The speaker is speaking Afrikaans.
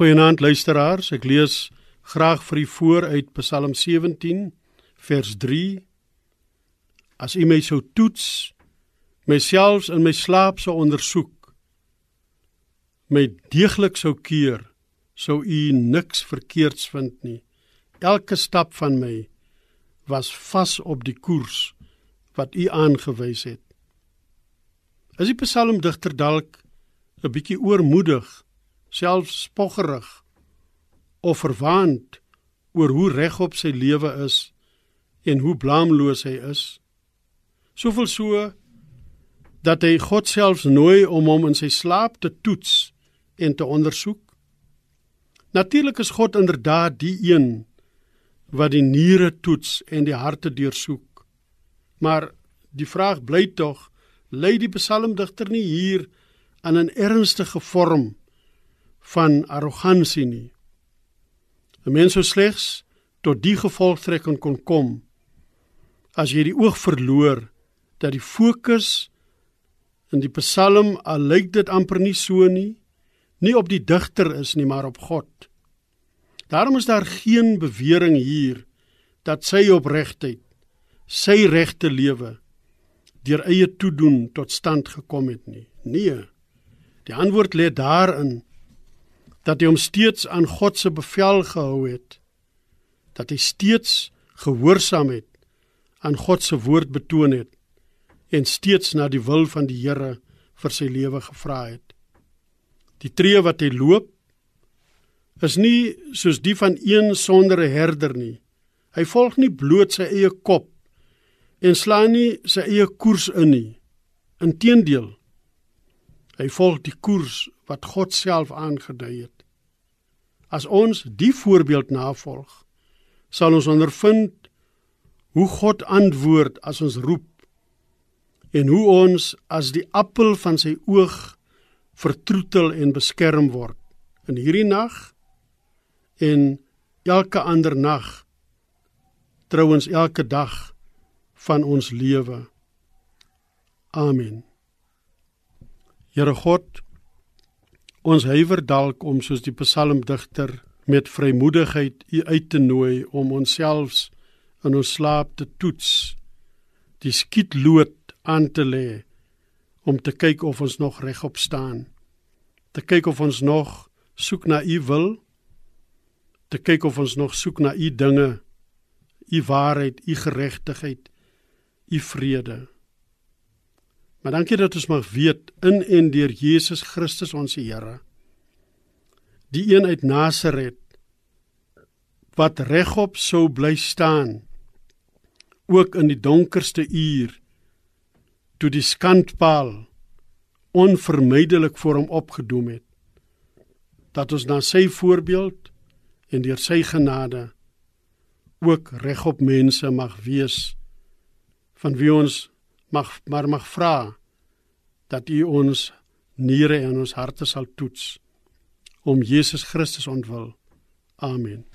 Goeienaand luisteraars, ek lees graag vir u voor uit Psalm 17 vers 3. As u my sou toets, myself in my slaap sou ondersoek, my deeglik sou keur, sou u niks verkeerds vind nie. Elke stap van my was vas op die koers wat u aangewys het. Is die psalmdigter dalk 'n bietjie oormoedig selfs spoggerig of verwaand oor hoe regop sy lewe is en hoe blaamloos hy is. Soveel so dat hy God selfs nooi om hom in sy slaap te toets en te ondersoek. Natuurlik is God inderdaad die een wat die niere toets en die harte deursoek. Maar die vraag bly tog, lei die psalmdigter nie hier aan 'n ernstige vorm van arrogansie nie. 'n Mens sou slegs tot die gevolgtrekking kon kom as jy die oog verloor dat die fokus in die Psalm al lyk dit amper nie so nie, nie op die digter is nie, maar op God. Daarom is daar geen bewering hier dat sy opregtheid, sy regte lewe deur eie toedoen tot stand gekom het nie. Nee. Die antwoord lê daarin dat hy hom steeds aan God se bevel gehou het dat hy steeds gehoorsaam het aan God se woord betoon het en steeds na die wil van die Here vir sy lewe gevra het. Die tree wat hy loop is nie soos die van een sonder 'n herder nie. Hy volg nie bloot sy eie kop en slaan nie sy eie koers in nie. Inteendeel hy volg die koers wat God self aangedui het. As ons die voorbeeld navolg, sal ons ondervind hoe God antwoord as ons roep en hoe ons as die appel van sy oog vertroetel en beskerm word in hierdie nag en elke ander nag trouens elke dag van ons lewe. Amen. Here God, Ons huiwer dalk om soos die psalmdigter met vrymoedigheid u uit te nooi om onsselfs in ons slaap te toets, die skietlood aan te lê om te kyk of ons nog regop staan, te kyk of ons nog soek na u wil, te kyk of ons nog soek na u dinge, u waarheid, u geregtigheid, u vrede. Maar dankie dat ons mag weet in en deur Jesus Christus ons Here. Die een uit Nasaret wat regop sou bly staan ook in die donkerste uur toe die skandpaal onvermydelik voor hom opgedoem het dat ons na sy voorbeeld en deur sy genade ook regop mense mag wees van wie ons mag maar mag vra dat U ons niere en ons harte sal toets om Jesus Christus ontwil. Amen.